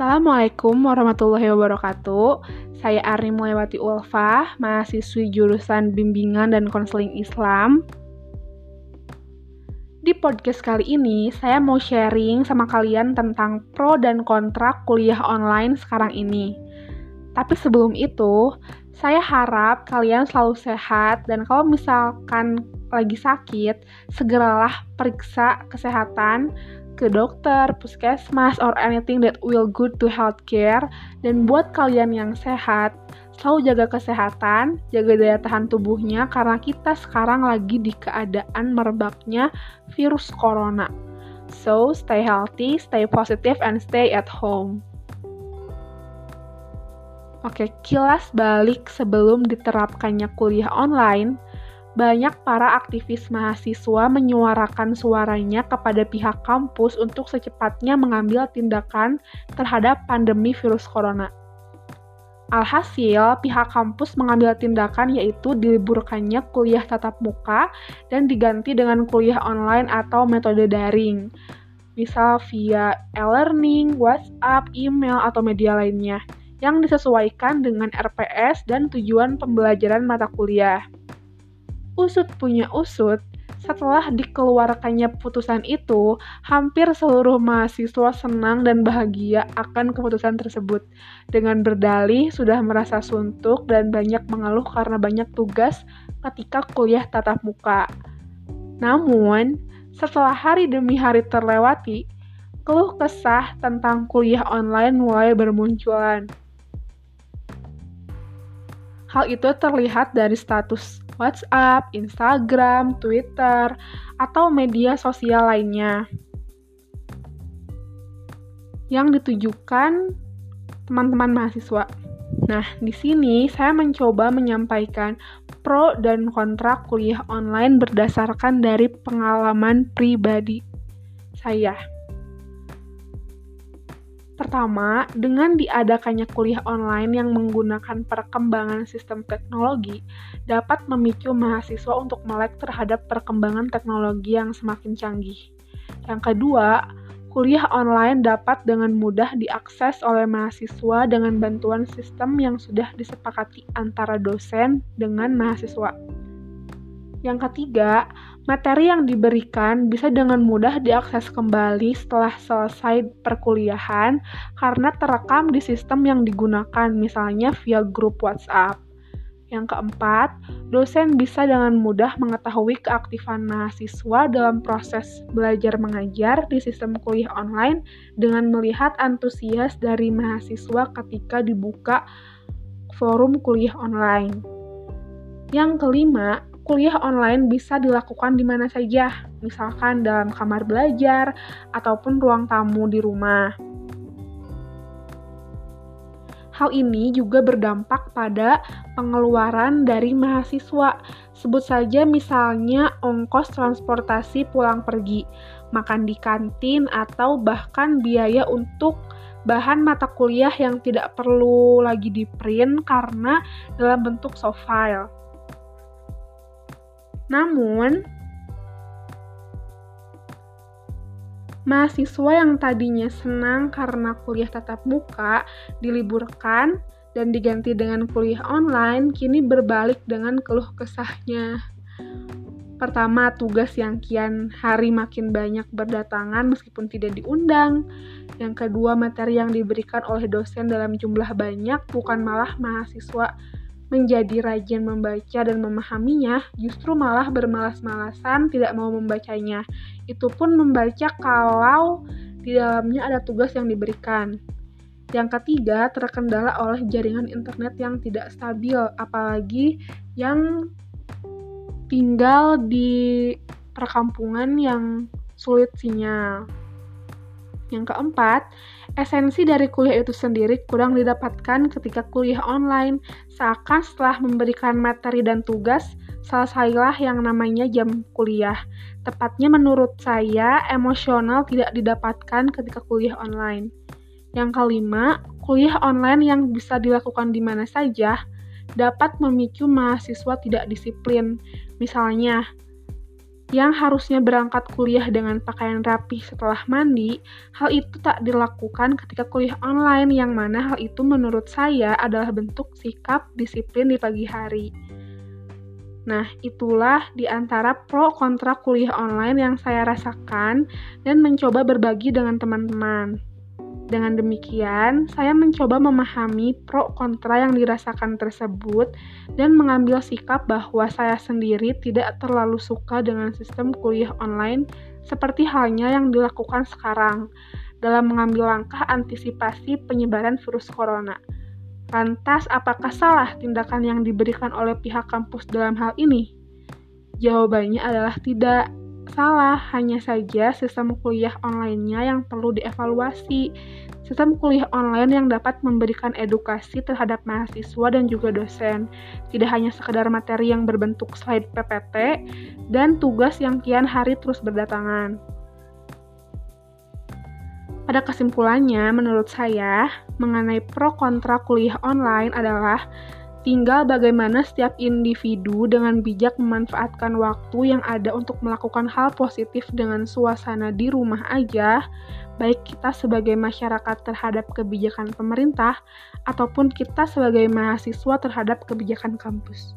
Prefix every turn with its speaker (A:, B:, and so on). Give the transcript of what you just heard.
A: Assalamualaikum warahmatullahi wabarakatuh. Saya Arni Mulewati Ulfa, mahasiswi jurusan Bimbingan dan Konseling Islam. Di podcast kali ini, saya mau sharing sama kalian tentang pro dan kontra kuliah online sekarang ini. Tapi sebelum itu, saya harap kalian selalu sehat dan kalau misalkan lagi sakit, segeralah periksa kesehatan ke dokter, puskesmas, or anything that will good to healthcare. Dan buat kalian yang sehat, selalu jaga kesehatan, jaga daya tahan tubuhnya karena kita sekarang lagi di keadaan merebaknya virus corona. So, stay healthy, stay positive, and stay at home. Oke, kilas balik sebelum diterapkannya kuliah online, banyak para aktivis mahasiswa menyuarakan suaranya kepada pihak kampus untuk secepatnya mengambil tindakan terhadap pandemi virus corona. Alhasil, pihak kampus mengambil tindakan yaitu diliburkannya kuliah tatap muka dan diganti dengan kuliah online atau metode daring, misal via e-learning, WhatsApp, email, atau media lainnya, yang disesuaikan dengan RPS dan tujuan pembelajaran mata kuliah usut punya usut, setelah dikeluarkannya putusan itu, hampir seluruh mahasiswa senang dan bahagia akan keputusan tersebut. Dengan berdalih sudah merasa suntuk dan banyak mengeluh karena banyak tugas ketika kuliah tatap muka. Namun, setelah hari demi hari terlewati, keluh kesah tentang kuliah online mulai bermunculan. Hal itu terlihat dari status WhatsApp, Instagram, Twitter, atau media sosial lainnya yang ditujukan teman-teman mahasiswa. Nah, di sini saya mencoba menyampaikan pro dan kontra kuliah online berdasarkan dari pengalaman pribadi saya. Pertama, dengan diadakannya kuliah online yang menggunakan perkembangan sistem teknologi, dapat memicu mahasiswa untuk melek terhadap perkembangan teknologi yang semakin canggih. Yang kedua, kuliah online dapat dengan mudah diakses oleh mahasiswa dengan bantuan sistem yang sudah disepakati antara dosen dengan mahasiswa. Yang ketiga, materi yang diberikan bisa dengan mudah diakses kembali setelah selesai perkuliahan karena terekam di sistem yang digunakan, misalnya via grup WhatsApp. Yang keempat, dosen bisa dengan mudah mengetahui keaktifan mahasiswa dalam proses belajar mengajar di sistem kuliah online dengan melihat antusias dari mahasiswa ketika dibuka forum kuliah online. Yang kelima, kuliah online bisa dilakukan di mana saja, misalkan dalam kamar belajar ataupun ruang tamu di rumah. Hal ini juga berdampak pada pengeluaran dari mahasiswa. Sebut saja misalnya ongkos transportasi pulang pergi, makan di kantin, atau bahkan biaya untuk bahan mata kuliah yang tidak perlu lagi di print karena dalam bentuk soft file. Namun, mahasiswa yang tadinya senang karena kuliah tatap muka diliburkan dan diganti dengan kuliah online kini berbalik dengan keluh kesahnya. Pertama, tugas yang kian hari makin banyak berdatangan meskipun tidak diundang. Yang kedua, materi yang diberikan oleh dosen dalam jumlah banyak bukan malah mahasiswa menjadi rajin membaca dan memahaminya, justru malah bermalas-malasan tidak mau membacanya. Itu pun membaca kalau di dalamnya ada tugas yang diberikan. Yang ketiga, terkendala oleh jaringan internet yang tidak stabil, apalagi yang tinggal di perkampungan yang sulit sinyal. Yang keempat, esensi dari kuliah itu sendiri kurang didapatkan ketika kuliah online, seakan setelah memberikan materi dan tugas, selesailah yang namanya jam kuliah. Tepatnya menurut saya, emosional tidak didapatkan ketika kuliah online. Yang kelima, kuliah online yang bisa dilakukan di mana saja dapat memicu mahasiswa tidak disiplin. Misalnya, yang harusnya berangkat kuliah dengan pakaian rapi setelah mandi, hal itu tak dilakukan ketika kuliah online yang mana hal itu menurut saya adalah bentuk sikap disiplin di pagi hari. Nah, itulah di antara pro kontra kuliah online yang saya rasakan dan mencoba berbagi dengan teman-teman. Dengan demikian, saya mencoba memahami pro kontra yang dirasakan tersebut dan mengambil sikap bahwa saya sendiri tidak terlalu suka dengan sistem kuliah online seperti halnya yang dilakukan sekarang dalam mengambil langkah antisipasi penyebaran virus corona. Lantas, apakah salah tindakan yang diberikan oleh pihak kampus dalam hal ini? Jawabannya adalah tidak salah, hanya saja sistem kuliah online-nya yang perlu dievaluasi. Sistem kuliah online yang dapat memberikan edukasi terhadap mahasiswa dan juga dosen, tidak hanya sekedar materi yang berbentuk slide PPT dan tugas yang kian hari terus berdatangan. Pada kesimpulannya, menurut saya, mengenai pro kontra kuliah online adalah Tinggal bagaimana setiap individu dengan bijak memanfaatkan waktu yang ada untuk melakukan hal positif dengan suasana di rumah aja, baik kita sebagai masyarakat terhadap kebijakan pemerintah ataupun kita sebagai mahasiswa terhadap kebijakan kampus.